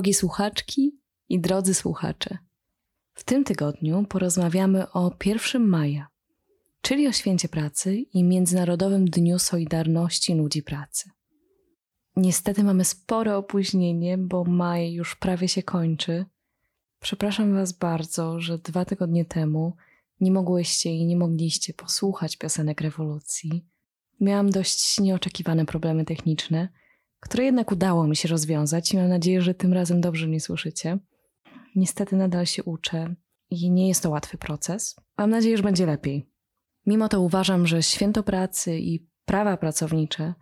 Drogie słuchaczki i drodzy słuchacze, w tym tygodniu porozmawiamy o 1 maja, czyli o święcie pracy i Międzynarodowym Dniu Solidarności Ludzi Pracy. Niestety mamy spore opóźnienie, bo maj już prawie się kończy. Przepraszam Was bardzo, że dwa tygodnie temu nie mogłyście i nie mogliście posłuchać piosenek rewolucji. Miałam dość nieoczekiwane problemy techniczne, które jednak udało mi się rozwiązać i mam nadzieję, że tym razem dobrze mnie słyszycie. Niestety nadal się uczę i nie jest to łatwy proces. Mam nadzieję, że będzie lepiej. Mimo to uważam, że święto pracy i prawa pracownicze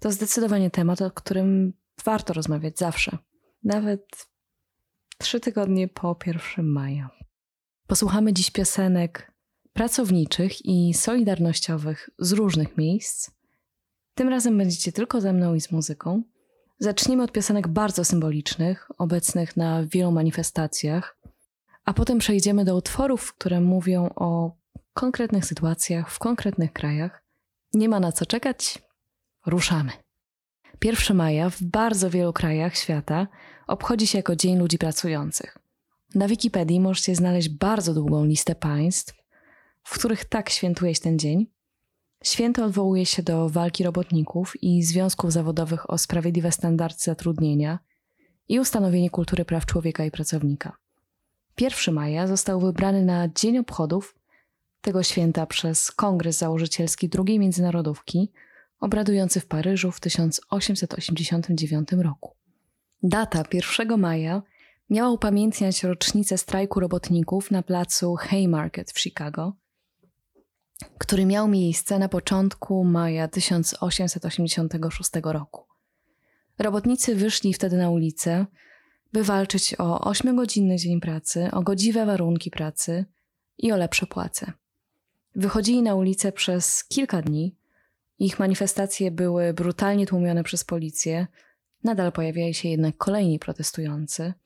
to zdecydowanie temat, o którym warto rozmawiać zawsze, nawet trzy tygodnie po 1 maja. Posłuchamy dziś piosenek pracowniczych i solidarnościowych z różnych miejsc. Tym razem będziecie tylko ze mną i z muzyką. Zaczniemy od piosenek bardzo symbolicznych, obecnych na wielu manifestacjach, a potem przejdziemy do utworów, które mówią o konkretnych sytuacjach w konkretnych krajach. Nie ma na co czekać, ruszamy. 1 maja w bardzo wielu krajach świata obchodzi się jako Dzień Ludzi Pracujących. Na Wikipedii możecie znaleźć bardzo długą listę państw, w których tak świętuje się ten dzień. Święto odwołuje się do walki robotników i związków zawodowych o sprawiedliwe standardy zatrudnienia i ustanowienie kultury praw człowieka i pracownika. 1 maja został wybrany na dzień obchodów tego święta przez Kongres Założycielski II Międzynarodówki, obradujący w Paryżu w 1889 roku. Data 1 maja miała upamiętniać rocznicę strajku robotników na placu Haymarket w Chicago, który miał miejsce na początku maja 1886 roku. Robotnicy wyszli wtedy na ulicę, by walczyć o 8-godzinny dzień pracy, o godziwe warunki pracy i o lepsze płace. Wychodzili na ulicę przez kilka dni. Ich manifestacje były brutalnie tłumione przez policję. Nadal pojawiali się jednak kolejni protestujący –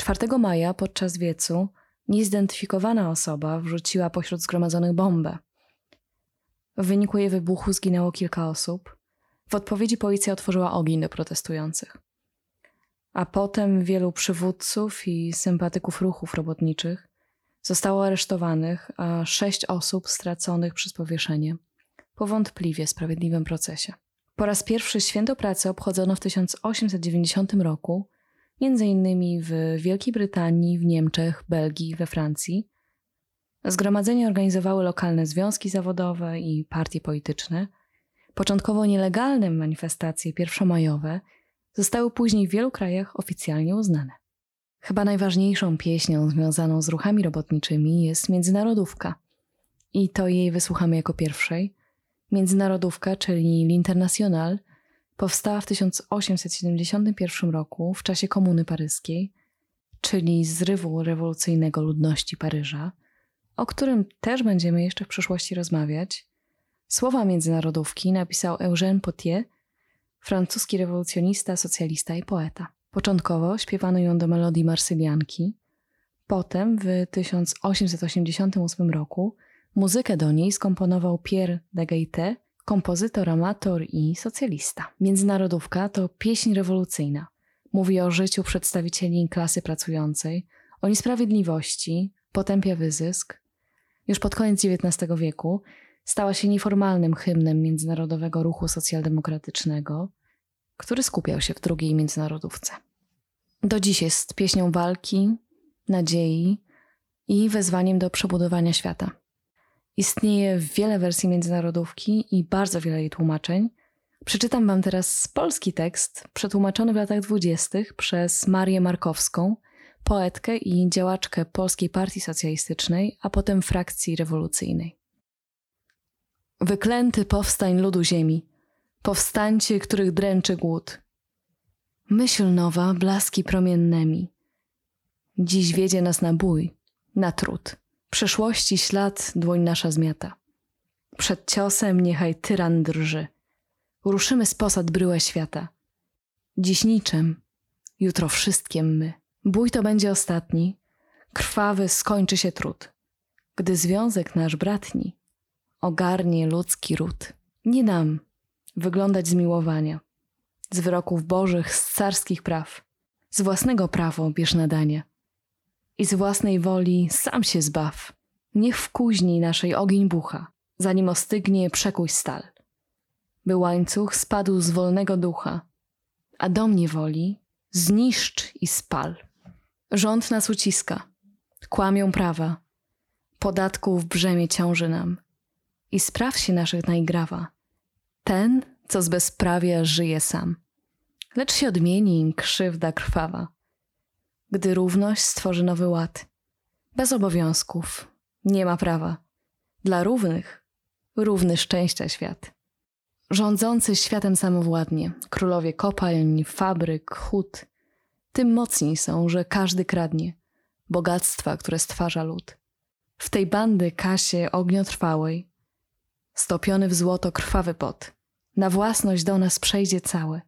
4 maja podczas wiecu niezidentyfikowana osoba wrzuciła pośród zgromadzonych bombę. W wyniku jej wybuchu zginęło kilka osób. W odpowiedzi policja otworzyła ogień do protestujących. A potem wielu przywódców i sympatyków ruchów robotniczych zostało aresztowanych, a sześć osób straconych przez powieszenie po wątpliwie sprawiedliwym procesie. Po raz pierwszy święto pracy obchodzono w 1890 roku między innymi w Wielkiej Brytanii, w Niemczech, Belgii, we Francji. Zgromadzenia organizowały lokalne związki zawodowe i partie polityczne. Początkowo nielegalne manifestacje pierwszomajowe zostały później w wielu krajach oficjalnie uznane. Chyba najważniejszą pieśnią związaną z ruchami robotniczymi jest Międzynarodówka. I to jej wysłuchamy jako pierwszej. Międzynarodówka, czyli L'International – powstała w 1871 roku w czasie Komuny Paryskiej, czyli zrywu rewolucyjnego ludności Paryża, o którym też będziemy jeszcze w przyszłości rozmawiać. Słowa międzynarodówki napisał Eugène Potier, francuski rewolucjonista, socjalista i poeta. Początkowo śpiewano ją do melodii marsylianki, potem w 1888 roku muzykę do niej skomponował Pierre de Gaité, kompozytor, amator i socjalista. Międzynarodówka to pieśń rewolucyjna. Mówi o życiu przedstawicieli klasy pracującej, o niesprawiedliwości, potępia wyzysk. Już pod koniec XIX wieku stała się nieformalnym hymnem międzynarodowego ruchu socjaldemokratycznego, który skupiał się w drugiej międzynarodówce. Do dziś jest pieśnią walki, nadziei i wezwaniem do przebudowania świata. Istnieje wiele wersji międzynarodówki i bardzo wiele jej tłumaczeń. Przeczytam Wam teraz polski tekst, przetłumaczony w latach dwudziestych przez Marię Markowską, poetkę i działaczkę Polskiej Partii Socjalistycznej, a potem frakcji rewolucyjnej. Wyklęty powstań ludu ziemi, powstańcie, których dręczy głód. Myśl nowa blaski promiennymi. Dziś wiedzie nas na bój, na trud. Przeszłości ślad dłoń nasza zmiata. Przed ciosem niechaj tyran drży. Ruszymy z posad bryłę świata. Dziś niczym, jutro wszystkim my. Bój to będzie ostatni, krwawy skończy się trud. Gdy związek nasz bratni ogarnie ludzki ród. Nie dam wyglądać z miłowania, z wyroków bożych, z carskich praw. Z własnego prawo bierz nadanie i z własnej woli sam się zbaw. Niech w kuźni naszej ogień bucha, zanim ostygnie przekuj stal. By łańcuch spadł z wolnego ducha, a do mnie woli zniszcz i spal. Rząd nas uciska, kłamią prawa, podatków brzemię ciąży nam i spraw się naszych najgrawa. Ten, co z bezprawia żyje sam, lecz się odmieni krzywda krwawa. Gdy równość stworzy nowy ład, bez obowiązków, nie ma prawa. Dla równych, równy szczęścia świat. Rządzący światem samowładnie, królowie kopalń, fabryk, hut, tym mocni są, że każdy kradnie bogactwa, które stwarza lud. W tej bandy kasie ogniotrwałej, stopiony w złoto krwawy pot, na własność do nas przejdzie całe,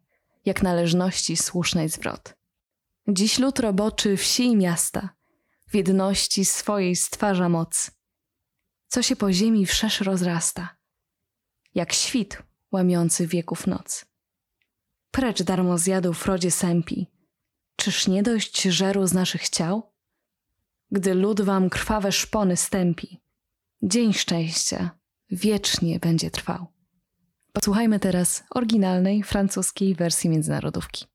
jak należności słusznej zwrot. Dziś lud roboczy wsi i miasta, w jedności swojej stwarza moc, co się po ziemi wszerz rozrasta, jak świt łamiący wieków noc. Precz darmo zjadł rodzie sępi, czyż nie dość żeru z naszych ciał? Gdy lud wam krwawe szpony stępi, dzień szczęścia wiecznie będzie trwał. Posłuchajmy teraz oryginalnej francuskiej wersji międzynarodówki.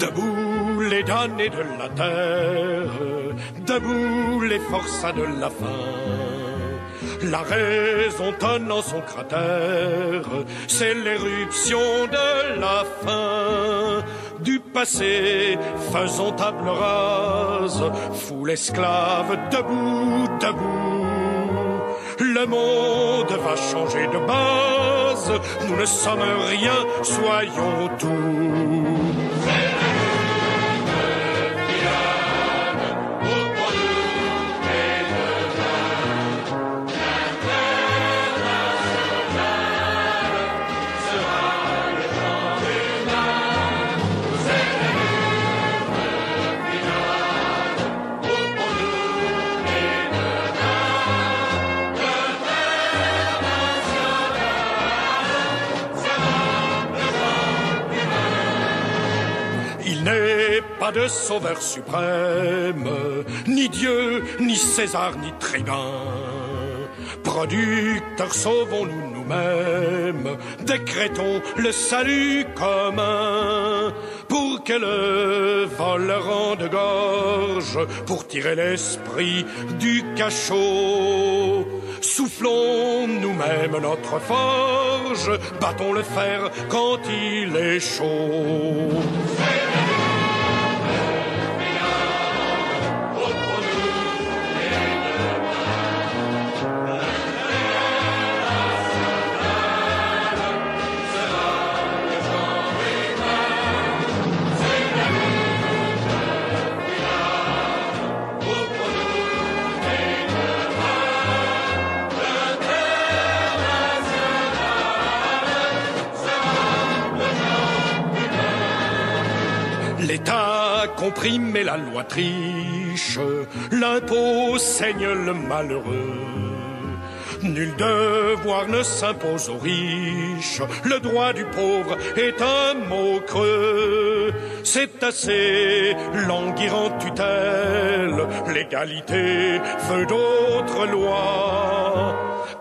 Debout les damnés de la terre, debout les forçats de la faim. La raison tonnant son cratère, c'est l'éruption de la fin. Du passé, faisons table rase, foule esclave, debout, debout. Le monde va changer de base, nous ne sommes rien, soyons tout. De sauveur suprême, ni Dieu, ni César, ni tribun. Producteurs, sauvons-nous nous-mêmes, décrétons le salut commun, pour que le rende gorge, pour tirer l'esprit du cachot. Soufflons nous-mêmes notre forge, battons le fer quand il est chaud. Et la loi triche, l'impôt saigne le malheureux. Nul devoir ne s'impose aux riches, le droit du pauvre est un mot creux. C'est assez languir en tutelle, l'égalité veut d'autres lois.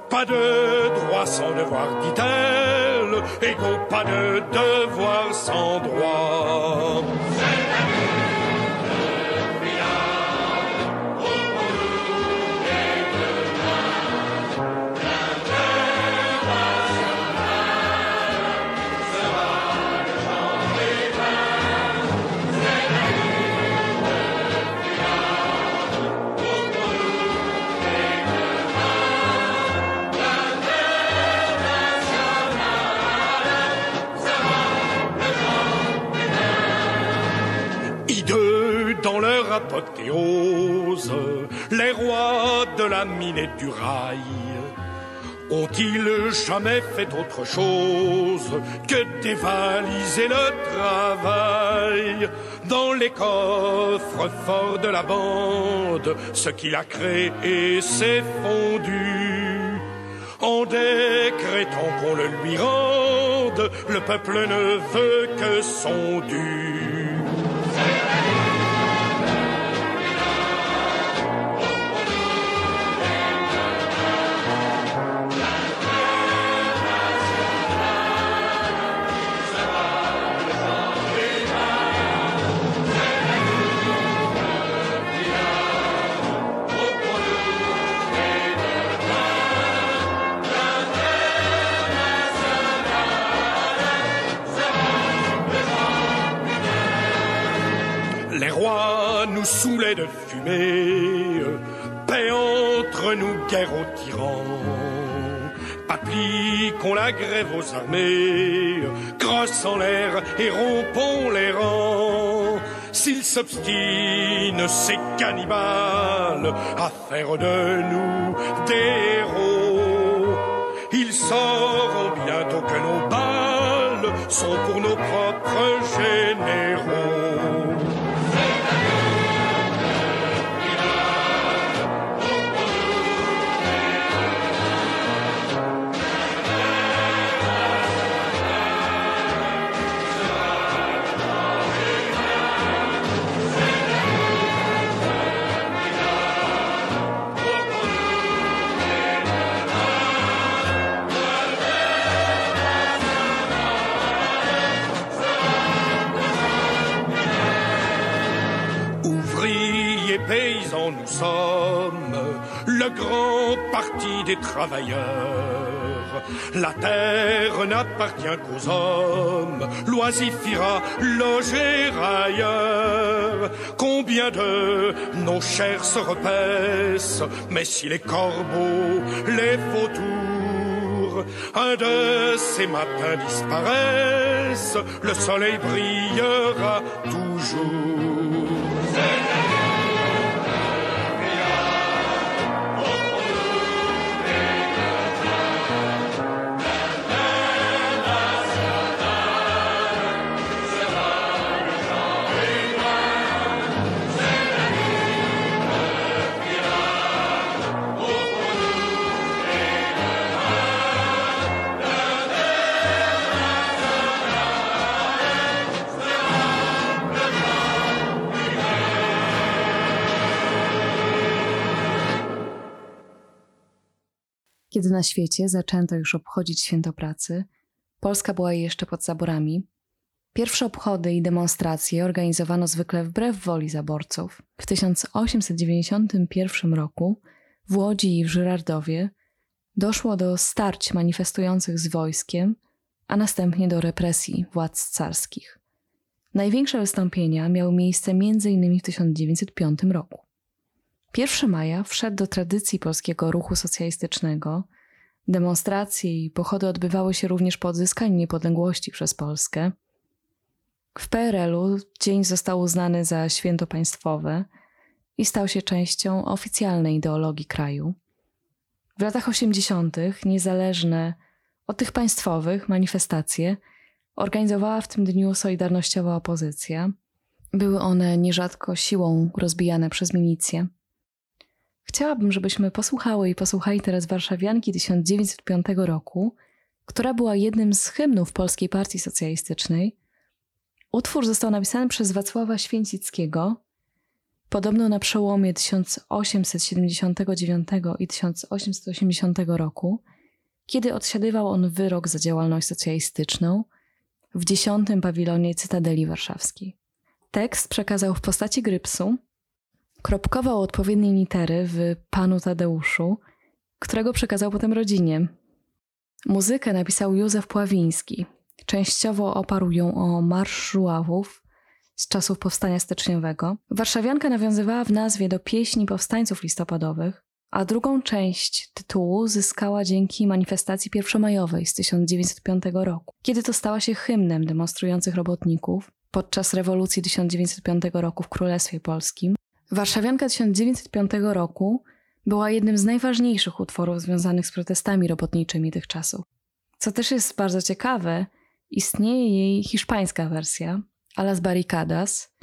Pas de droit sans devoir, dit-elle, égaux pas de devoir sans droit. Les rois de la mine et du rail Ont-ils jamais fait autre chose que dévaliser le travail dans les coffres forts de la bande? Ce qu'il a créé s'est fondu en décrétant qu'on le lui rende. Le peuple ne veut que son dû. Saoulet de fumée, paix entre nous, guerre aux tyrans. Appliquons la grève aux armées, crosse en l'air et rompons les rangs. S'ils s'obstinent, ces cannibales, à faire de nous des héros, ils sauront bientôt que nos balles sont pour nos propres généraux. Le grand parti des travailleurs. La terre n'appartient qu'aux hommes, loisifira loger ailleurs. Combien de nos chairs se repaissent, mais si les corbeaux, les vautours, un de ces matins disparaissent, le soleil brillera toujours. Kiedy na świecie zaczęto już obchodzić święto pracy, Polska była jeszcze pod zaborami. Pierwsze obchody i demonstracje organizowano zwykle wbrew woli zaborców. W 1891 roku w Łodzi i w Żyrardowie doszło do starć manifestujących z wojskiem, a następnie do represji władz carskich. Największe wystąpienia miały miejsce m.in. w 1905 roku. 1 maja wszedł do tradycji polskiego ruchu socjalistycznego. Demonstracje i pochody odbywały się również po odzyskaniu niepodległości przez Polskę. W PRL-u dzień został uznany za święto państwowe i stał się częścią oficjalnej ideologii kraju. W latach 80. niezależne od tych państwowych manifestacje organizowała w tym dniu solidarnościowa opozycja. Były one nierzadko siłą rozbijane przez milicję. Chciałabym, żebyśmy posłuchały i posłuchali teraz Warszawianki 1905 roku, która była jednym z hymnów Polskiej Partii Socjalistycznej. Utwór został napisany przez Wacława Święcickiego, podobno na przełomie 1879 i 1880 roku, kiedy odsiadywał on wyrok za działalność socjalistyczną w dziesiątym pawilonie Cytadeli Warszawskiej. Tekst przekazał w postaci grypsu kropkował odpowiednie litery w Panu Tadeuszu, którego przekazał potem rodzinie. Muzykę napisał Józef Pławiński. Częściowo oparł ją o Marsz Żuławów z czasów powstania styczniowego. Warszawianka nawiązywała w nazwie do pieśni powstańców listopadowych, a drugą część tytułu zyskała dzięki manifestacji pierwszomajowej z 1905 roku, kiedy to stała się hymnem demonstrujących robotników podczas rewolucji 1905 roku w Królestwie Polskim Warszawianka 1905 roku była jednym z najważniejszych utworów związanych z protestami robotniczymi tych czasów. Co też jest bardzo ciekawe, istnieje jej hiszpańska wersja, A las Barricadas,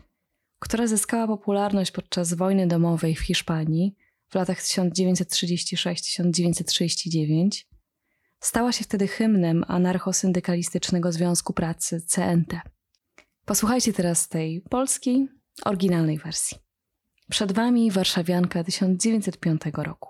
która zyskała popularność podczas wojny domowej w Hiszpanii w latach 1936-1939. Stała się wtedy hymnem anarcho-syndykalistycznego Związku Pracy CNT. Posłuchajcie teraz tej polskiej, oryginalnej wersji. Przed Wami Warszawianka 1905 roku.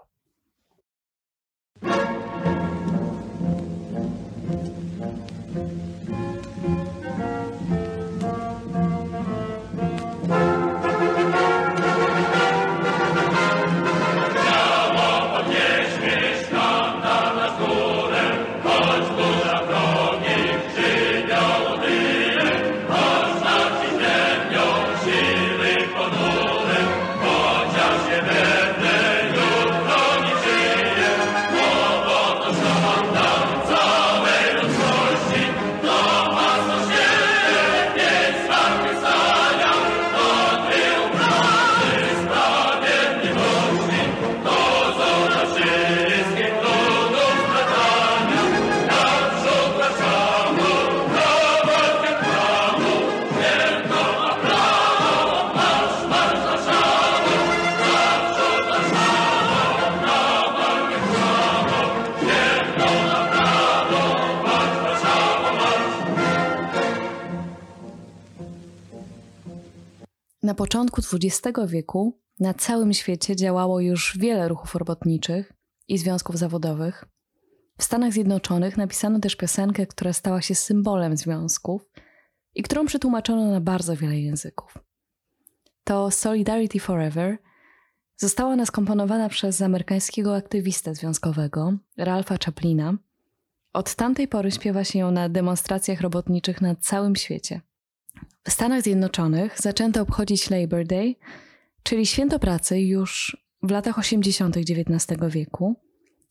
Początku XX wieku na całym świecie działało już wiele ruchów robotniczych i związków zawodowych. W Stanach Zjednoczonych napisano też piosenkę, która stała się symbolem związków i którą przetłumaczono na bardzo wiele języków. To Solidarity Forever została ona skomponowana przez amerykańskiego aktywistę związkowego Ralpha Chaplina. Od tamtej pory śpiewa się ją na demonstracjach robotniczych na całym świecie. W Stanach Zjednoczonych zaczęto obchodzić Labor Day, czyli święto pracy już w latach 80. XIX wieku,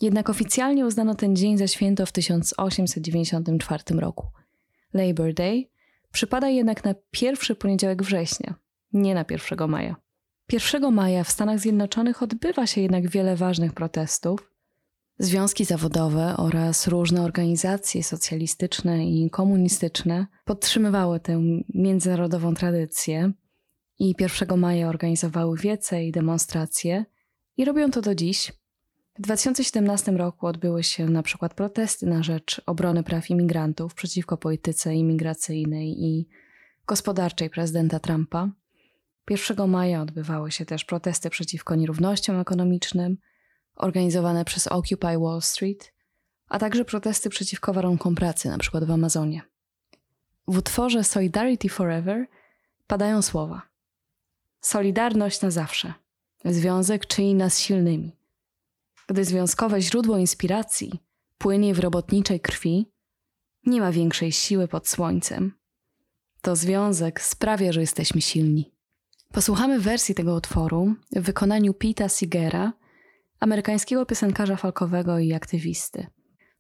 jednak oficjalnie uznano ten dzień za święto w 1894 roku. Labor Day przypada jednak na pierwszy poniedziałek września, nie na 1 maja. 1 maja w Stanach Zjednoczonych odbywa się jednak wiele ważnych protestów, Związki zawodowe oraz różne organizacje socjalistyczne i komunistyczne podtrzymywały tę międzynarodową tradycję i 1 maja organizowały wiece i demonstracje i robią to do dziś. W 2017 roku odbyły się na przykład protesty na rzecz obrony praw imigrantów przeciwko polityce imigracyjnej i gospodarczej prezydenta Trumpa. 1 maja odbywały się też protesty przeciwko nierównościom ekonomicznym – organizowane przez Occupy Wall Street, a także protesty przeciwko warunkom pracy, np. w Amazonie. W utworze Solidarity Forever padają słowa: Solidarność na zawsze. Związek czyni nas silnymi. Gdy związkowe źródło inspiracji płynie w robotniczej krwi, nie ma większej siły pod słońcem. To związek sprawia, że jesteśmy silni. Posłuchamy wersji tego utworu w wykonaniu Pita Sigera amerykańskiego piosenkarza falkowego i aktywisty.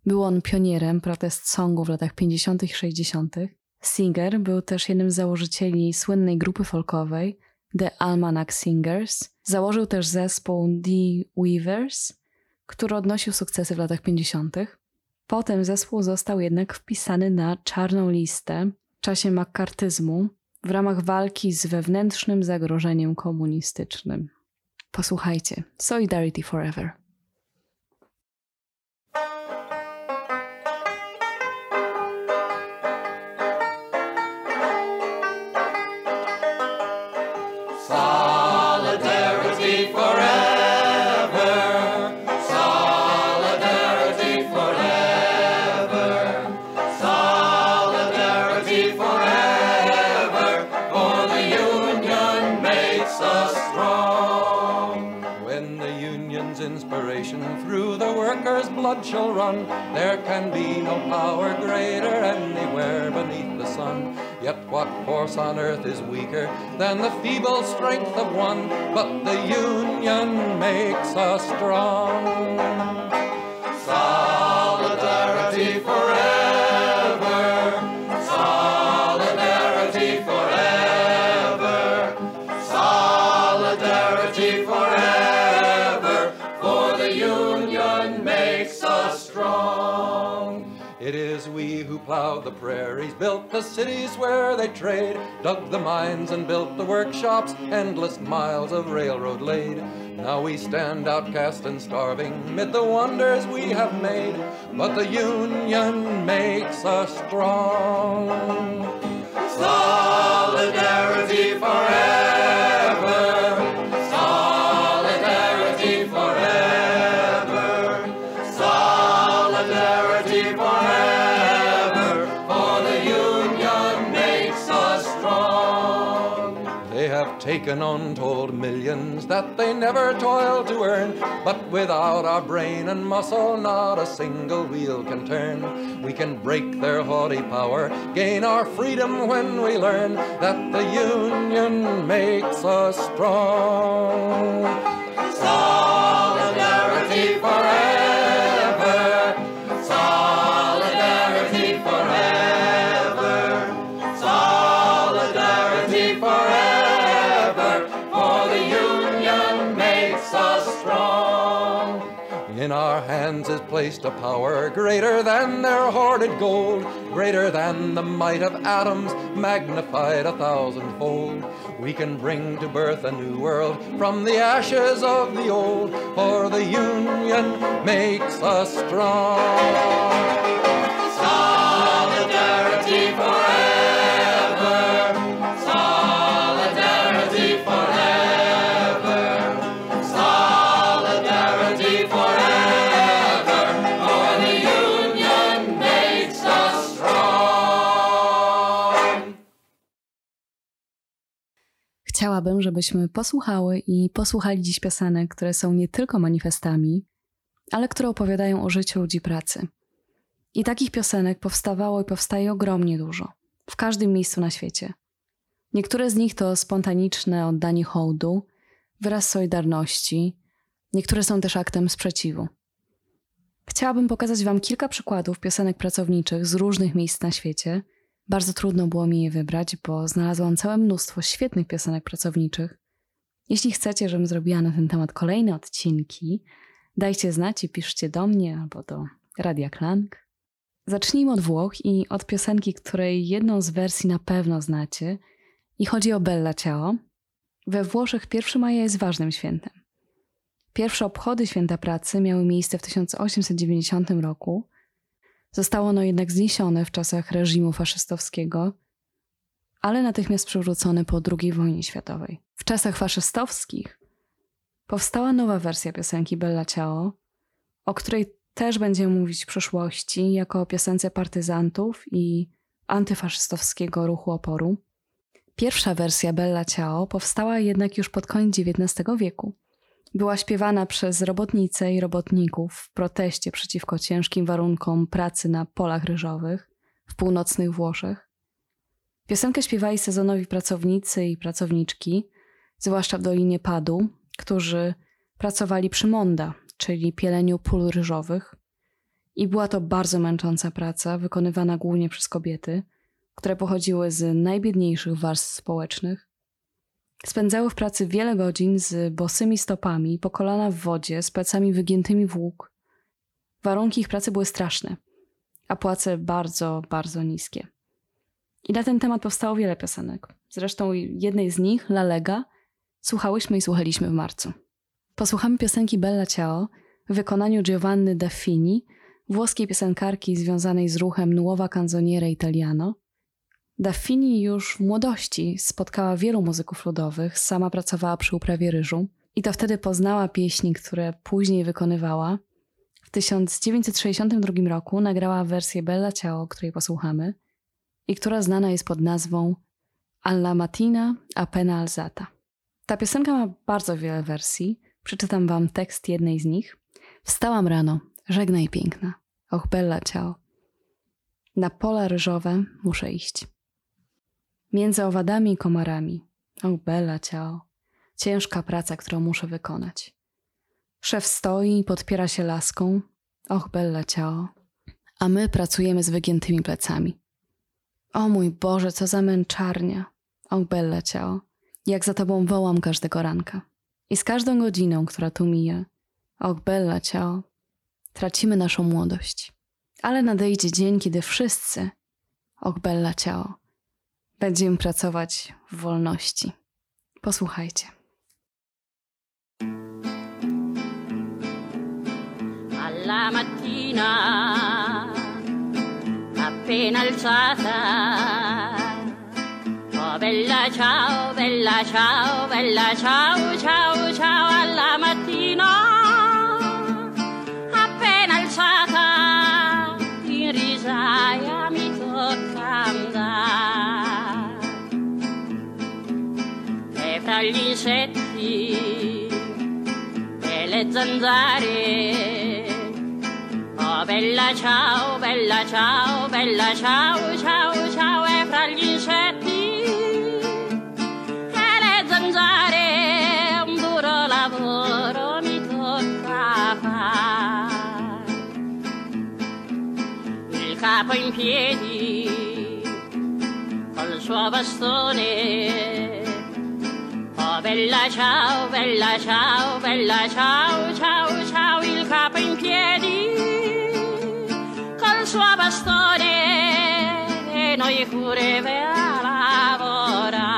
Był on pionierem protest songu w latach 50. i 60. Singer był też jednym z założycieli słynnej grupy folkowej The Almanac Singers. Założył też zespół The Weavers, który odnosił sukcesy w latach 50. Potem zespół został jednak wpisany na czarną listę w czasie makartyzmu w ramach walki z wewnętrznym zagrożeniem komunistycznym. Posłuchajcie. Solidarity Forever. Blood shall run. There can be no power greater anywhere beneath the sun. Yet what force on earth is weaker than the feeble strength of one? But the union makes us strong. Who plowed the prairies, built the cities where they trade, dug the mines and built the workshops, endless miles of railroad laid. Now we stand outcast and starving mid the wonders we have made, but the Union makes us strong. Solidarity forever. Untold millions that they never toiled to earn. But without our brain and muscle, not a single wheel can turn. We can break their haughty power, gain our freedom when we learn that the Union makes us strong. Solidarity forever. Is placed a power greater than their hoarded gold, greater than the might of atoms, magnified a thousandfold. We can bring to birth a new world from the ashes of the old, for the Union makes us strong. Chciałabym, żebyśmy posłuchały i posłuchali dziś piosenek, które są nie tylko manifestami, ale które opowiadają o życiu ludzi pracy. I takich piosenek powstawało i powstaje ogromnie dużo, w każdym miejscu na świecie. Niektóre z nich to spontaniczne oddanie hołdu, wyraz solidarności, niektóre są też aktem sprzeciwu. Chciałabym pokazać Wam kilka przykładów piosenek pracowniczych z różnych miejsc na świecie. Bardzo trudno było mi je wybrać, bo znalazłam całe mnóstwo świetnych piosenek pracowniczych. Jeśli chcecie, żebym zrobiła na ten temat kolejne odcinki, dajcie znać i piszcie do mnie albo do Radia Klank. Zacznijmy od Włoch i od piosenki, której jedną z wersji na pewno znacie. I chodzi o Bella Ciao. We Włoszech 1 maja jest ważnym świętem. Pierwsze obchody Święta Pracy miały miejsce w 1890 roku. Zostało ono jednak zniesione w czasach reżimu faszystowskiego, ale natychmiast przywrócone po II wojnie światowej. W czasach faszystowskich powstała nowa wersja piosenki Bella Ciao, o której też będziemy mówić w przyszłości jako o piosence partyzantów i antyfaszystowskiego ruchu oporu. Pierwsza wersja Bella Ciao powstała jednak już pod koniec XIX wieku. Była śpiewana przez robotnice i robotników w proteście przeciwko ciężkim warunkom pracy na polach ryżowych w północnych Włoszech. Piosenkę śpiewali sezonowi pracownicy i pracowniczki, zwłaszcza w Dolinie Padu, którzy pracowali przy Monda, czyli pieleniu pól ryżowych. I była to bardzo męcząca praca, wykonywana głównie przez kobiety, które pochodziły z najbiedniejszych warstw społecznych. Spędzały w pracy wiele godzin z bosymi stopami, po kolana w wodzie, z plecami wygiętymi w łuk. Warunki ich pracy były straszne, a płace bardzo, bardzo niskie. I na ten temat powstało wiele piosenek. Zresztą jednej z nich, La Lega, słuchałyśmy i słuchaliśmy w marcu. Posłuchamy piosenki Bella Ciao w wykonaniu Giovanny Daffini, włoskiej piosenkarki związanej z ruchem Nuova Canzoniere Italiano. Daffini już w młodości spotkała wielu muzyków ludowych, sama pracowała przy uprawie ryżu i to wtedy poznała pieśni, które później wykonywała. W 1962 roku nagrała wersję Bella Ciao, której posłuchamy i która znana jest pod nazwą Alla mattina appena alzata. Ta piosenka ma bardzo wiele wersji. Przeczytam wam tekst jednej z nich. Wstałam rano, żegnaj piękna. Och, bella ciao. Na pola ryżowe muszę iść. Między owadami i komarami. Och, bella ciao. Ciężka praca, którą muszę wykonać. Szef stoi i podpiera się laską. Och, bella ciao. A my pracujemy z wygiętymi plecami. O mój Boże, co za męczarnia. Och, bella ciao. Jak za tobą wołam każdego ranka. I z każdą godziną, która tu mija, och, bella ciao, tracimy naszą młodość. Ale nadejdzie dzień, kiedy wszyscy, och bella ciało, będziemy pracować w wolności. Posłuchajcie. Alla mattina, appena alzata, oh bella ciao, bella ciao, bella ciao, ciao, ciao, gli insetti e le zanzare, oh bella ciao, bella ciao, bella ciao, ciao, ciao, e fra gli insetti e le zanzare, un duro lavoro mi tocca fare. Il capo in piedi, col suo bastone, bella ciao, bella ciao, bella ciao, ciao, ciao, il capo in piedi, col suo bastone, e noi pure per lavorare.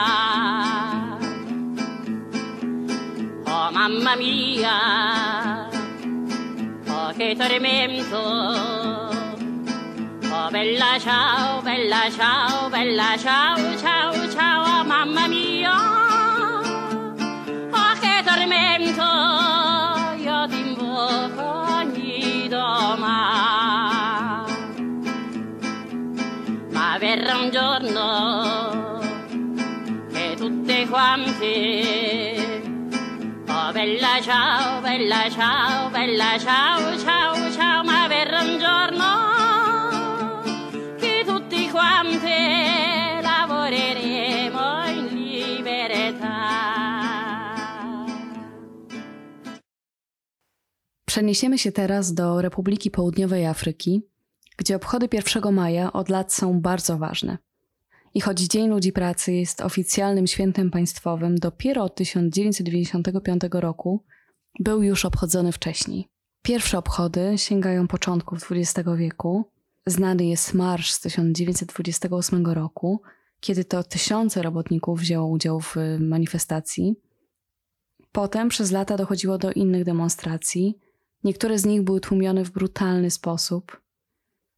Oh mamma mia, oh che tormento, Oh bella ciao, bella ciao, bella ciao, ciao, ciao, oh, mamma mia. Verrà un giorno che tutte quante Oh bella ciao, bella ciao, bella ciao, ciao, Przeniesiemy się teraz do Republiki Południowej Afryki, gdzie obchody 1 maja od lat są bardzo ważne. I choć Dzień Ludzi Pracy jest oficjalnym świętem państwowym dopiero od 1995 roku, był już obchodzony wcześniej. Pierwsze obchody sięgają początków XX wieku. Znany jest marsz z 1928 roku, kiedy to tysiące robotników wzięło udział w manifestacji. Potem przez lata dochodziło do innych demonstracji. Niektóre z nich były tłumione w brutalny sposób.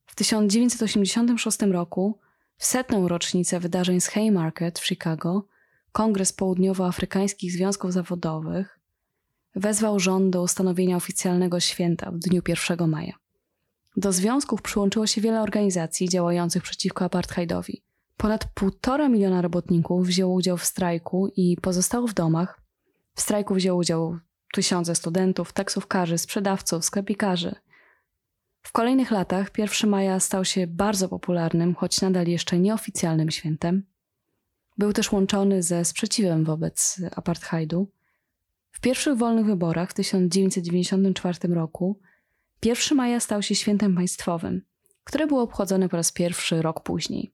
W 1986 roku, w setną rocznicę wydarzeń z Haymarket w Chicago, Kongres Południowoafrykańskich Związków Zawodowych wezwał rząd do ustanowienia oficjalnego święta w dniu 1 maja. Do związków przyłączyło się wiele organizacji działających przeciwko apartheidowi. Ponad półtora miliona robotników wzięło udział w strajku i pozostało w domach. W strajku wzięło udział tysiące studentów, taksówkarzy, sprzedawców, sklepikarzy. W kolejnych latach 1 maja stał się bardzo popularnym, choć nadal jeszcze nieoficjalnym świętem. Był też łączony ze sprzeciwem wobec apartheidu. W pierwszych wolnych wyborach w 1994 roku 1 maja stał się świętem państwowym, które było obchodzone po raz pierwszy rok później.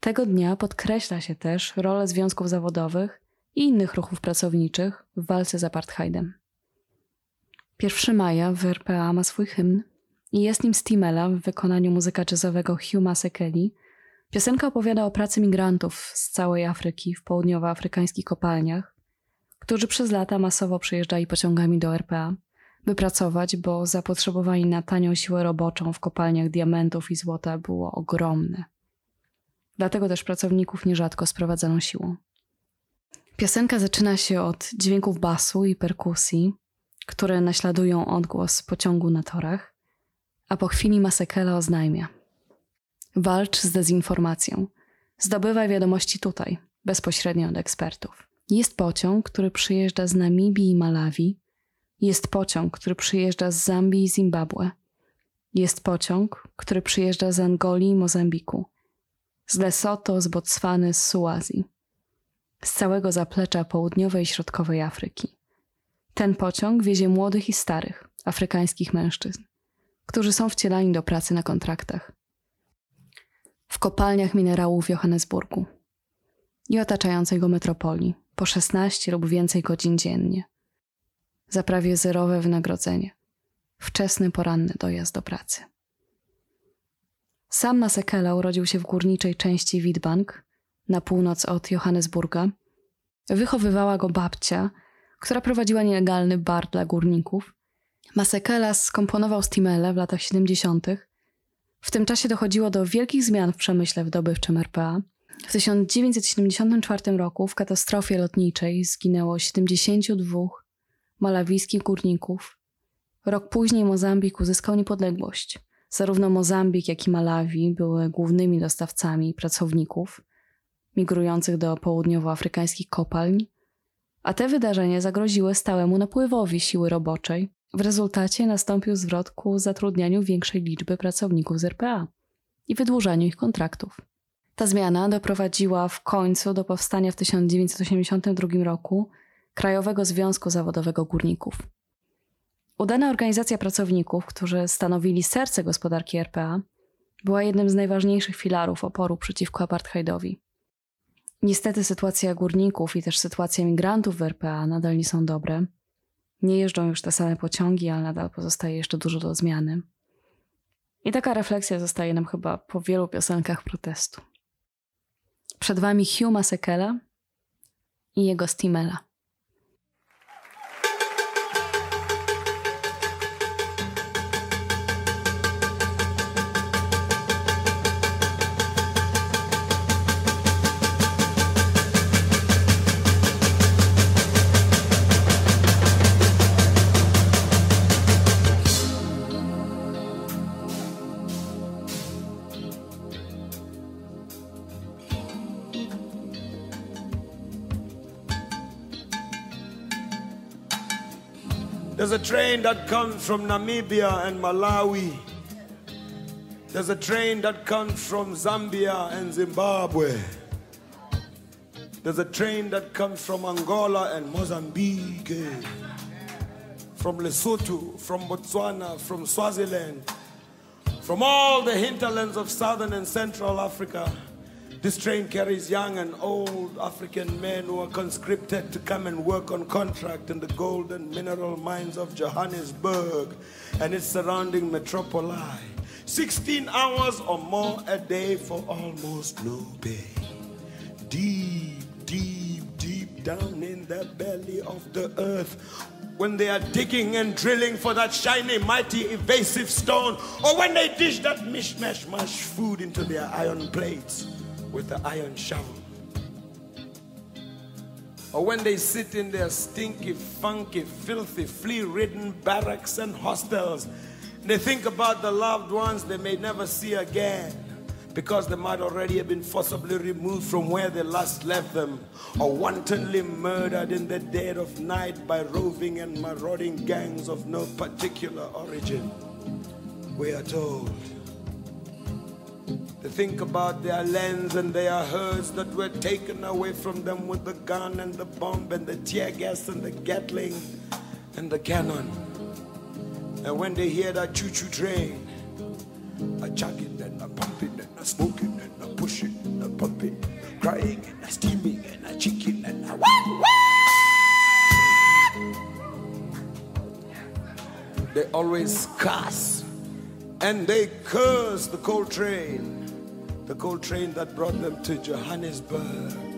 Tego dnia podkreśla się też rolę związków zawodowych i innych ruchów pracowniczych w walce z apartheidem. 1 maja w RPA ma swój hymn i jest nim Stimela w wykonaniu muzyka jazzowego Hugh Masekeli. Piosenka opowiada o pracy migrantów z całej Afryki w południowoafrykańskich kopalniach, którzy przez lata masowo przyjeżdżali pociągami do RPA, by pracować, bo zapotrzebowanie na tanią siłę roboczą w kopalniach diamentów i złota było ogromne. Dlatego też pracowników nierzadko sprowadzano siłą. Piosenka zaczyna się od dźwięków basu i perkusji, które naśladują odgłos pociągu na torach, a po chwili Masekela oznajmia: Walcz z dezinformacją. Zdobywaj wiadomości tutaj, bezpośrednio od ekspertów. Jest pociąg, który przyjeżdża z Namibii i Malawi. Jest pociąg, który przyjeżdża z Zambii i Zimbabwe. Jest pociąg, który przyjeżdża z Angolii i Mozambiku. Z Lesoto, z Botswany, z Suazji. Z całego zaplecza południowej i środkowej Afryki. Ten pociąg wiezie młodych i starych, afrykańskich mężczyzn, którzy są wcielani do pracy na kontraktach. W kopalniach minerałów w Johannesburgu i otaczającej go metropolii po 16 lub więcej godzin dziennie. Za prawie zerowe wynagrodzenie. Wczesny poranny dojazd do pracy. Sam Masekela urodził się w górniczej części Witbank, na północ od Johannesburga. Wychowywała go babcia, która prowadziła nielegalny bar dla górników. Masekela skomponował Stimele w latach 70. W tym czasie dochodziło do wielkich zmian w przemyśle wydobywczym RPA. W 1974 roku w katastrofie lotniczej zginęło 72 malawijskich górników. Rok później Mozambik uzyskał niepodległość. Zarówno Mozambik, jak i Malawi były głównymi dostawcami pracowników migrujących do południowoafrykańskich kopalń, a te wydarzenia zagroziły stałemu napływowi siły roboczej. W rezultacie nastąpił zwrot ku zatrudnianiu większej liczby pracowników z RPA i wydłużaniu ich kontraktów. Ta zmiana doprowadziła w końcu do powstania w 1982 roku Krajowego Związku Zawodowego Górników. Udana organizacja pracowników, którzy stanowili serce gospodarki RPA, była jednym z najważniejszych filarów oporu przeciwko apartheidowi. Niestety sytuacja górników i też sytuacja migrantów w RPA nadal nie są dobre. Nie jeżdżą już te same pociągi, ale nadal pozostaje jeszcze dużo do zmiany. I taka refleksja zostaje nam chyba po wielu piosenkach protestu. Przed wami Hugh Masekela i jego Stimela. There's a train that comes from Namibia and Malawi. There's a train that comes from Zambia and Zimbabwe. There's a train that comes from Angola and Mozambique. From Lesotho, from Botswana, from Swaziland, from all the hinterlands of southern and central Africa. This train carries young and old African men who are conscripted to come and work on contract in the gold and mineral mines of Johannesburg and its surrounding metropoli. 16 hours or more a day for almost no pay. Deep, deep, deep down in the belly of the earth, when they are digging and drilling for that shiny, mighty, evasive stone, or when they dish that mishmash mash food into their iron plates with the iron shovel. Or when they sit in their stinky, funky, filthy, flea ridden barracks and hostels, they think about the loved ones they may never see again because they might already have been forcibly removed from where they last left them or wantonly murdered in the dead of night by roving and marauding gangs of no particular origin. We are told. They think about their lands and their herds that were taken away from them with the gun and the bomb and the tear gas and the Gatling and the cannon. And when they hear that choo-choo train, a chugging and a pumping and a smoking and a pushing and a pumping, crying and a steaming and a chicken and a wah, wah! They always cuss and they curse the coal train the coal train that brought them to Johannesburg.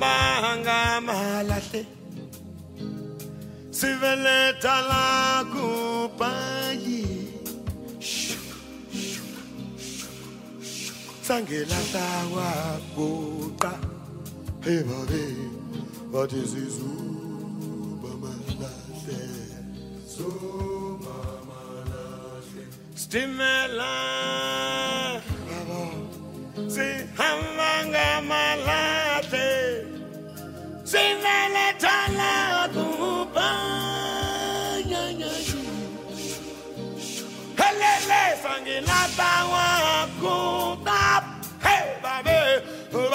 Hambanga malahle. Siveleta la kupayi. Sangelahla kwaguqa bathi sizuba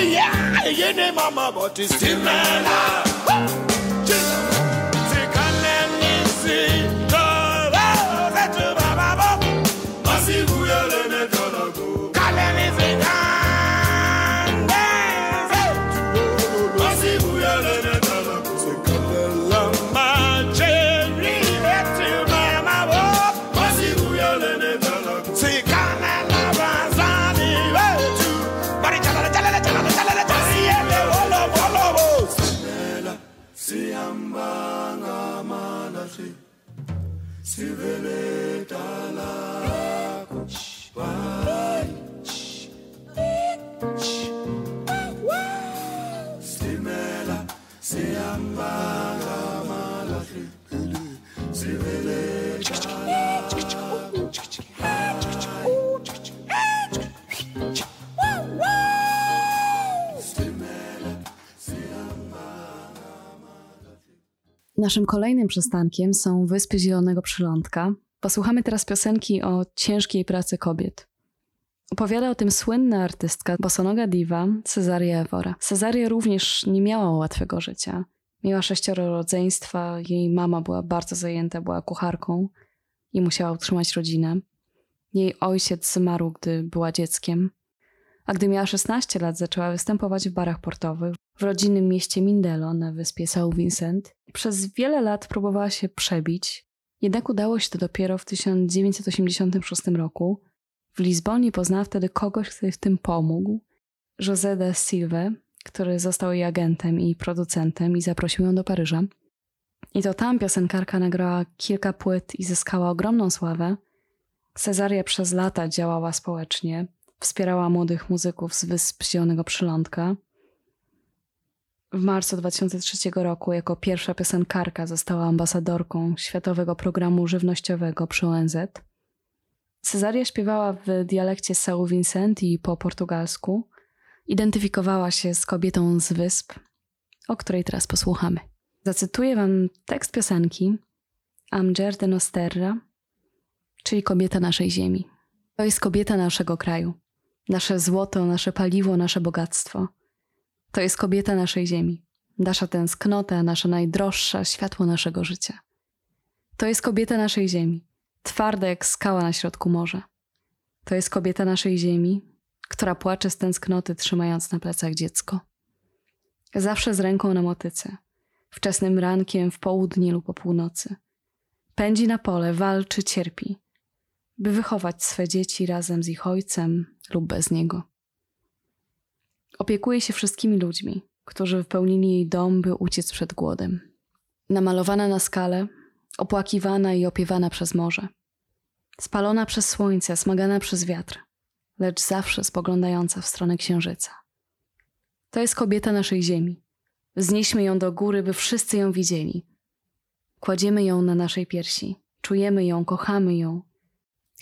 Yeah, you mama, but it's still man. Just, she can't. Naszym kolejnym przystankiem są Wyspy Zielonego Przylądka. Posłuchamy teraz piosenki o ciężkiej pracy kobiet. Opowiada o tym słynna artystka, bosonoga diva Cezaria Evora. Cezaria również nie miała łatwego życia. Miała sześcioro rodzeństwa, jej mama była bardzo zajęta, była kucharką i musiała utrzymać rodzinę. Jej ojciec zmarł, gdy była dzieckiem. A gdy miała 16 lat, zaczęła występować w barach portowych w rodzinnym mieście Mindelo na wyspie São Vincent. Przez wiele lat próbowała się przebić, jednak udało się to dopiero w 1986 roku. W Lizbonie poznała wtedy kogoś, kto jej w tym pomógł, José da Silva, który został jej agentem i producentem i zaprosił ją do Paryża. I to tam piosenkarka nagrała kilka płyt i zyskała ogromną sławę. Cezaria przez lata działała społecznie, wspierała młodych muzyków z Wysp Zielonego Przylądka. W marcu 2003 roku jako pierwsza piosenkarka została ambasadorką Światowego Programu Żywnościowego przy ONZ. Cezaria śpiewała w dialekcie São Vicente i po portugalsku. Identyfikowała się z kobietą z wysp, o której teraz posłuchamy. Zacytuję wam tekst piosenki Amger de Nosterra, czyli kobieta naszej ziemi. To jest kobieta naszego kraju, nasze złoto, nasze paliwo, nasze bogactwo. To jest kobieta naszej ziemi, nasza tęsknota, nasza najdroższa, światło naszego życia. To jest kobieta naszej ziemi, twarda jak skała na środku morza. To jest kobieta naszej ziemi, która płacze z tęsknoty, trzymając na plecach dziecko. Zawsze z ręką na motyce, wczesnym rankiem, w południe lub po północy. Pędzi na pole, walczy, cierpi, by wychować swe dzieci razem z ich ojcem lub bez niego. Opiekuje się wszystkimi ludźmi, którzy wypełnili jej dom, by uciec przed głodem. Namalowana na skale, opłakiwana i opiewana przez morze. Spalona przez słońce, smagana przez wiatr, lecz zawsze spoglądająca w stronę księżyca. To jest kobieta naszej ziemi. Wznieśmy ją do góry, by wszyscy ją widzieli. Kładziemy ją na naszej piersi, czujemy ją, kochamy ją.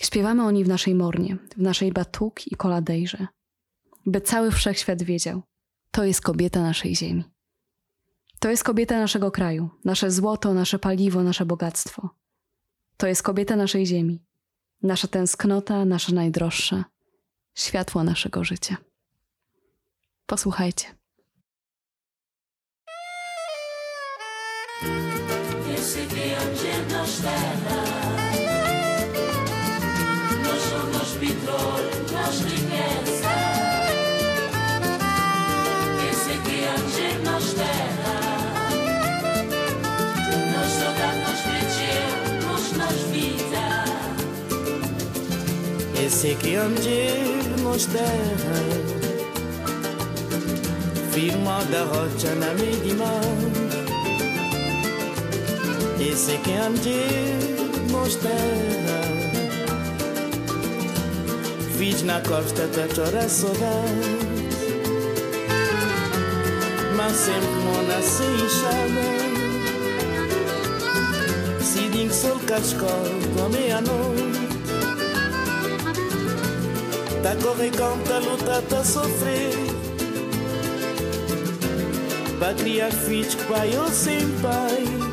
Śpiewamy o niej w naszej mornie, w naszej batuk i koladejrze. By cały wszechświat wiedział, to jest kobieta naszej ziemi. To jest kobieta naszego kraju, nasze złoto, nasze paliwo, nasze bogactwo. To jest kobieta naszej ziemi, nasza tęsknota, nasza najdroższa, światło naszego życia. Posłuchajcie. Esse Esse que onde nos terra Firma da rocha na medimão Esse que onde nos terra Fiz na costa da chora saudade Mas sempre mona se enxada Se din sol cascol com meia-noite Tá correr contra luta, tá sofrer. Pra criar filhos pai ou sem pai.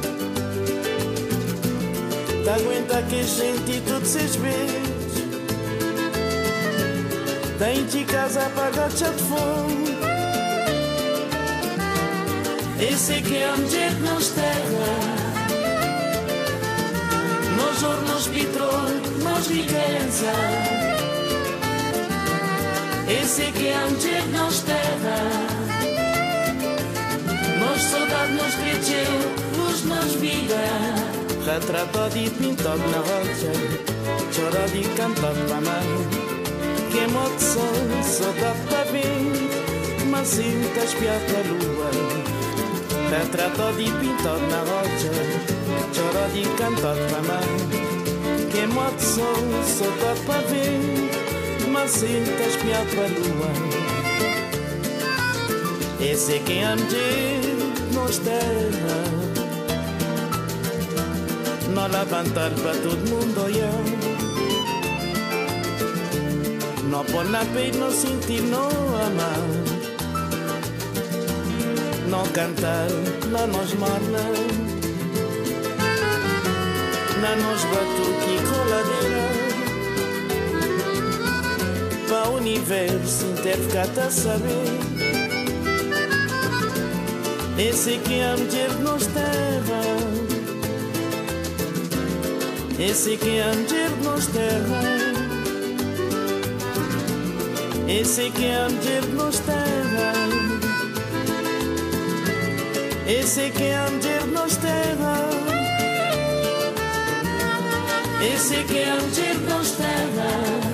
Tá aguenta que gente tudo se vezes Tem de casa pagar de fome Esse que onde nos terra. Nós ouro, nós petróleo, nós riqueza esse que antes não dia nos terra Nos saudade nos cresceu, luz nos vida. Retratado de pintado na rocha Chorado e cantado para mar. Que de sol, saudade pra vez Mas sim, tá espiado a lua. Retratado de pintado na rocha Chorado e cantado para mar. Que de sol, saudade para ver cintes-me a lua, Esse que am de nos terra. Não levantar para todo mundo olhar Não pôr na peito, não sentir, não amar. Não cantar, não nos marnar Não nos batuque e coladeira universo inteiro ficar a saber. Esse que a mulher nos terra. Esse que antes nos terra Esse que antes nos terra Esse que antes nos terra Esse que antes nos terra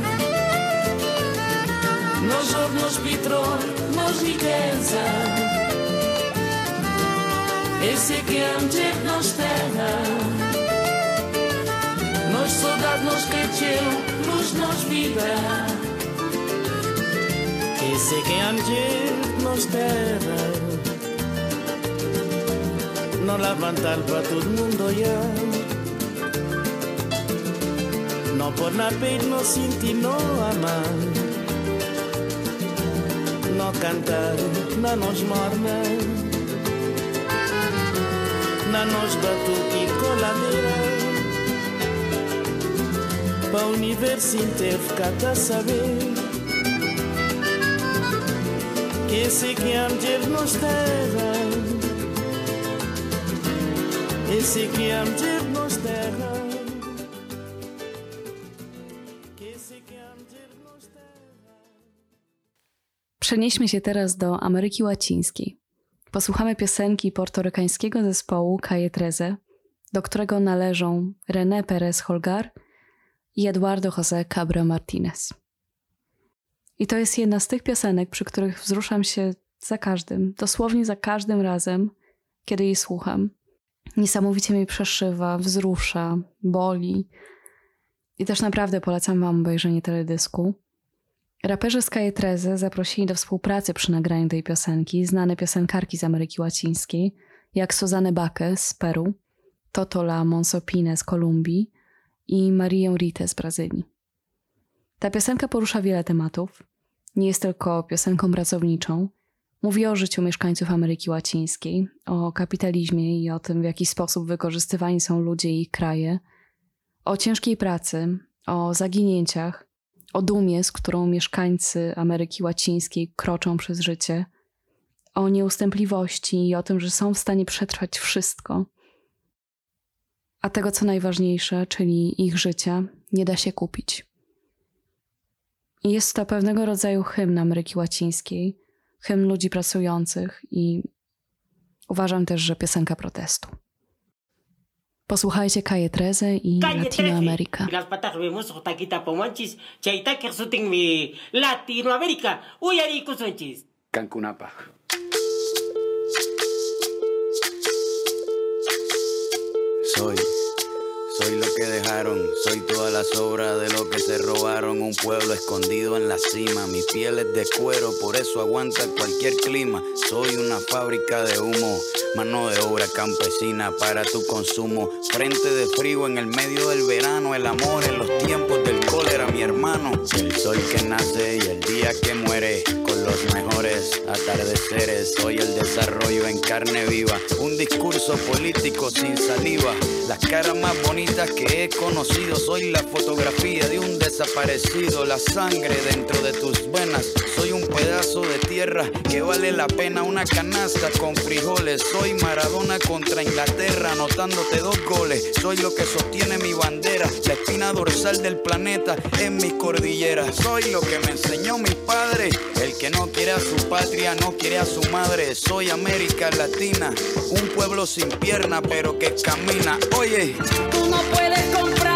Nós petróleo, nós riqueza Esse que antes nos terra Nos saudade nos cresceu, luz nos vida. Esse que antes nos terra No levantar para todo mundo olhar No por na peito, no sentir, no amar cantar, na nos morna Na nos batuque coladeira. Para o universo inteiro ficar a saber que esse que antes nos terra, esse que antes Przenieśmy się teraz do Ameryki Łacińskiej. Posłuchamy piosenki portorykańskiego zespołu Calle Treze, do którego należą René Pérez Holgar – i Eduardo José Cabra Martinez. I to jest jedna z tych piosenek, przy których wzruszam się za każdym, dosłownie za każdym razem, kiedy jej słucham. Niesamowicie mnie przeszywa, wzrusza, boli. I też naprawdę polecam Wam obejrzenie teledysku. Raperzy z Kajetreze zaprosili do współpracy przy nagraniu tej piosenki znane piosenkarki z Ameryki Łacińskiej, jak Suzanne Bakke z Peru, Totola Monsopine z Kolumbii i Marię Ritę z Brazylii. Ta piosenka porusza wiele tematów. Nie jest tylko piosenką pracowniczą. Mówi o życiu mieszkańców Ameryki Łacińskiej, o kapitalizmie i o tym, w jaki sposób wykorzystywani są ludzie i ich kraje, o ciężkiej pracy, o zaginięciach, o dumie, z którą mieszkańcy Ameryki Łacińskiej kroczą przez życie, o nieustępliwości i o tym, że są w stanie przetrwać wszystko. A tego, co najważniejsze, czyli ich życia, nie da się kupić. Jest to pewnego rodzaju hymn Ameryki Łacińskiej, hymn ludzi pracujących i uważam też, że piosenka protestu. Posłuchajcie Kaje Treze i Latinoameryka. Las patas vemos otaquita pomanchis, chaita que suting mi Latinoamérica, uyari kusunchis. Cancunapa. Soy, soy lo que dejaron, soy toda la sobra de lo que se robaron. Un pueblo escondido en la cima, mi piel es de cuero, por eso aguanta cualquier clima. Soy una fábrica de humo, mano de obra campesina para tu consumo. Frente de frío en el medio del verano, el amor en los tiempos del cólera, mi hermano. El sol que nace y el día que muere, con los mejores atardeceres. Soy el desarrollo en carne viva, un discurso político sin saliva. Las caras más que he conocido, soy la fotografía de un desaparecido, la sangre dentro de tus venas. Soy un pedazo de tierra que vale la pena una canasta con frijoles. Soy Maradona contra Inglaterra, anotándote dos goles. Soy lo que sostiene mi bandera, la espina dorsal del planeta en mis cordilleras. Soy lo que me enseñó mi padre, el que no quiere a su patria, no quiere a su madre. Soy América Latina, un pueblo sin pierna, pero que camina. Oye, Tú no puedes comprar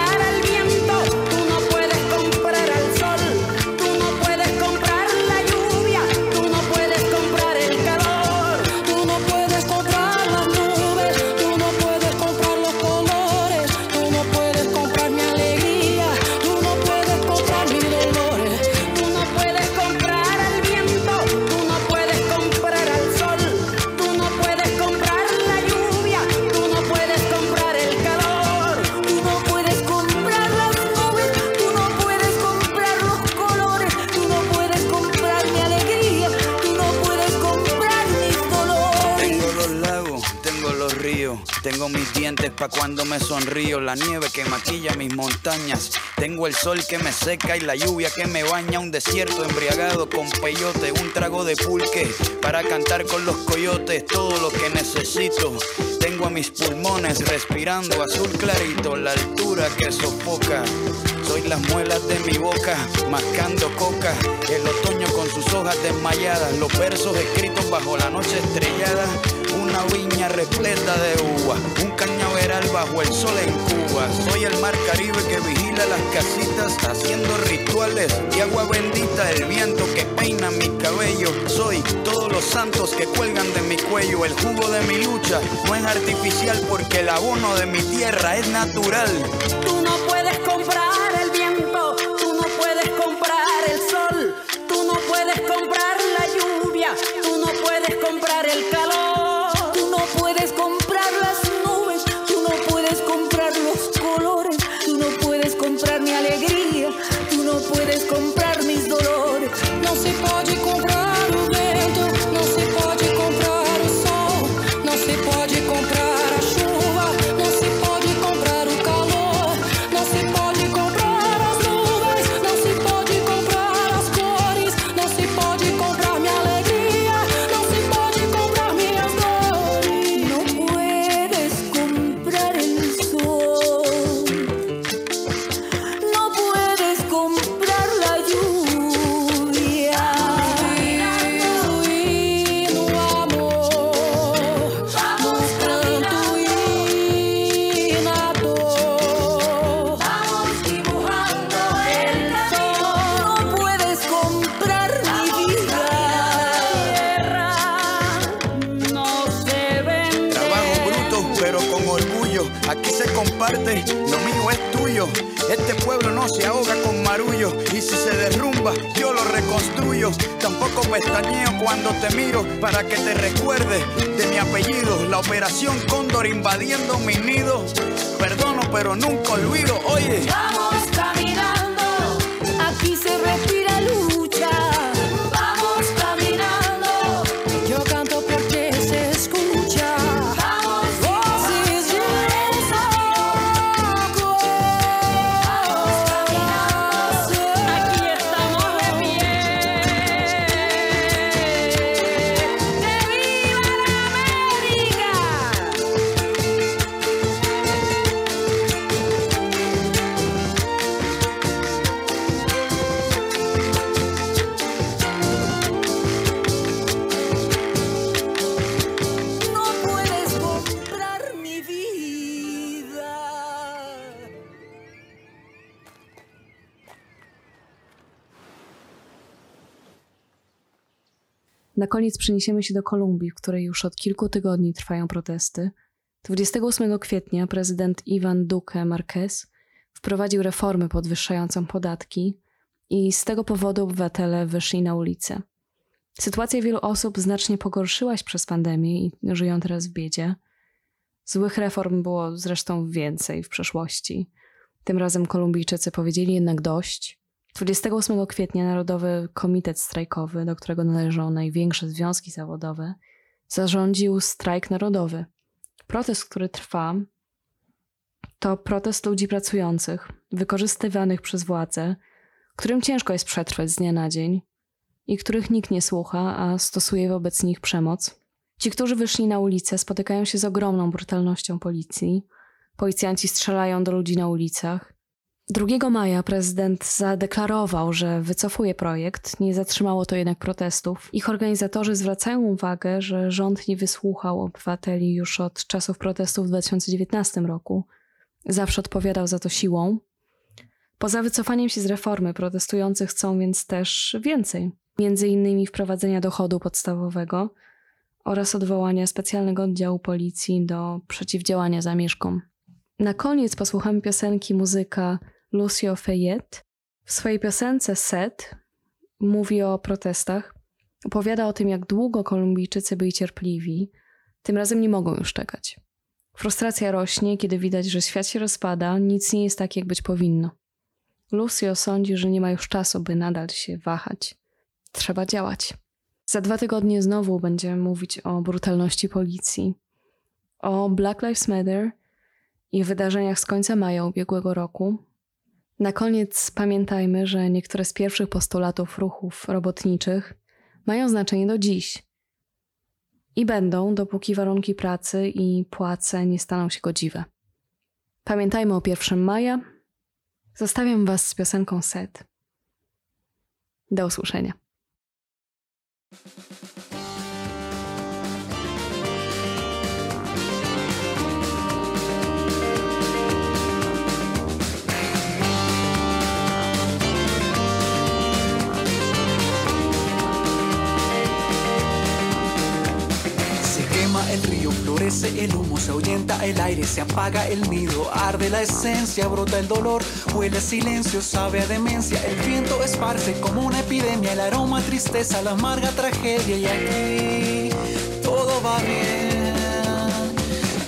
dientes pa' cuando me sonrío, la nieve que maquilla mis montañas, tengo el sol que me seca y la lluvia que me baña, un desierto embriagado con peyote, un trago de pulque para cantar con los coyotes, todo lo que necesito. Tengo a mis pulmones respirando azul clarito, la altura que sofoca. Soy las muelas de mi boca, mascando coca. El otoño con sus hojas desmayadas, los versos escritos bajo la noche estrellada. Una viña repleta de uva, un cañaveral bajo el sol en Cuba. Soy el mar Caribe que vigila las casitas, haciendo rituales y agua bendita, el viento que peina mi cabello. Soy todos los santos que cuelgan de mi cuello. El jugo de mi lucha no es artificial porque el abono de mi tierra es natural. Tú no puedes comprar el Tampoco pestañeo cuando te miro para que te recuerdes de mi apellido. La operación Cóndor invadiendo mi nido. Perdono, pero nunca olvido. Oye. Koniec przeniesiemy się do Kolumbii, w której już od kilku tygodni trwają protesty. 28 kwietnia prezydent Iwan Duque Marquez wprowadził reformę podwyższającą podatki i z tego powodu obywatele wyszli na ulicę. Sytuacja wielu osób znacznie pogorszyła się przez pandemię i żyją teraz w biedzie. Złych reform było zresztą więcej w przeszłości. Tym razem Kolumbijczycy powiedzieli jednak dość. 28 kwietnia Narodowy Komitet Strajkowy, do którego należą największe związki zawodowe, zarządził strajk narodowy. Protest, który trwa, to protest ludzi pracujących, wykorzystywanych przez władze, którym ciężko jest przetrwać z dnia na dzień i których nikt nie słucha, a stosuje wobec nich przemoc. Ci, którzy wyszli na ulicę, spotykają się z ogromną brutalnością policji. Policjanci strzelają do ludzi na ulicach. 2 maja prezydent zadeklarował, że wycofuje projekt. Nie zatrzymało to jednak protestów. Ich organizatorzy zwracają uwagę, że rząd nie wysłuchał obywateli już od czasów protestów w 2019 roku. Zawsze odpowiadał za to siłą. Poza wycofaniem się z reformy, protestujący chcą więc też więcej. Między innymi wprowadzenia dochodu podstawowego oraz odwołania specjalnego oddziału policji do przeciwdziałania zamieszkom. Na koniec posłuchamy piosenki muzyka Lucio Fayette. W swojej piosence Set mówi o protestach. Opowiada o tym, jak długo Kolumbijczycy byli cierpliwi. Tym razem nie mogą już czekać. Frustracja rośnie, kiedy widać, że świat się rozpada, nic nie jest tak, jak być powinno. Lucio sądzi, że nie ma już czasu, by nadal się wahać. Trzeba działać. Za dwa tygodnie znowu będziemy mówić o brutalności policji, o Black Lives Matter i wydarzeniach z końca maja ubiegłego roku. Na koniec pamiętajmy, że niektóre z pierwszych postulatów ruchów robotniczych mają znaczenie do dziś i będą, dopóki warunki pracy i płace nie staną się godziwe. Pamiętajmy o 1 maja. Zostawiam Was z piosenką Set. Do usłyszenia. Florece el humo, se ahuyenta el aire, se apaga el nido, arde la esencia, brota el dolor, huele silencio, sabe a demencia, el viento esparce como una epidemia, el aroma tristeza, la amarga tragedia y aquí todo va bien.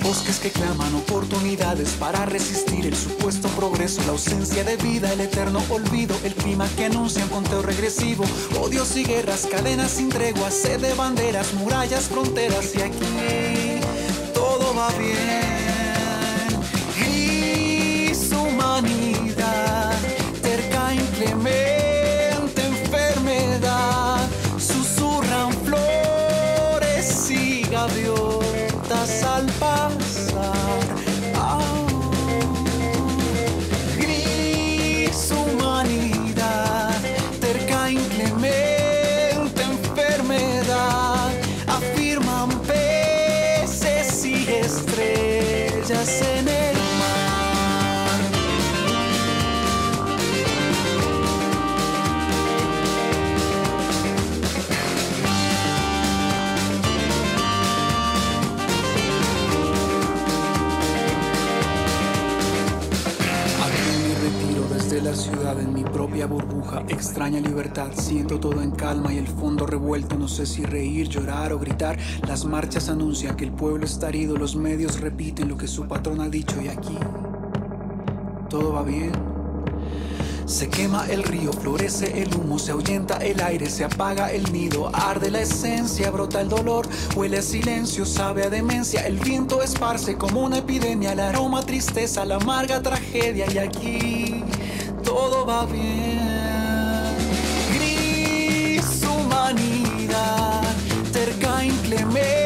Bosques que claman oportunidades para resistir el supuesto progreso, la ausencia de vida, el eterno olvido, el clima que anuncia un conteo regresivo, odios y guerras, cadenas sin tregua, sed de banderas, murallas, fronteras y aquí va bien. Extraña libertad, siento todo en calma y el fondo revuelto. No sé si reír, llorar o gritar. Las marchas anuncian que el pueblo está herido. Los medios repiten lo que su patrón ha dicho y aquí todo va bien. Se quema el río, florece el humo, se ahuyenta el aire, se apaga el nido, arde la esencia, brota el dolor, huele a silencio, sabe a demencia, el viento esparce como una epidemia, el aroma tristeza, la amarga tragedia y aquí todo va bien. Terca inclemente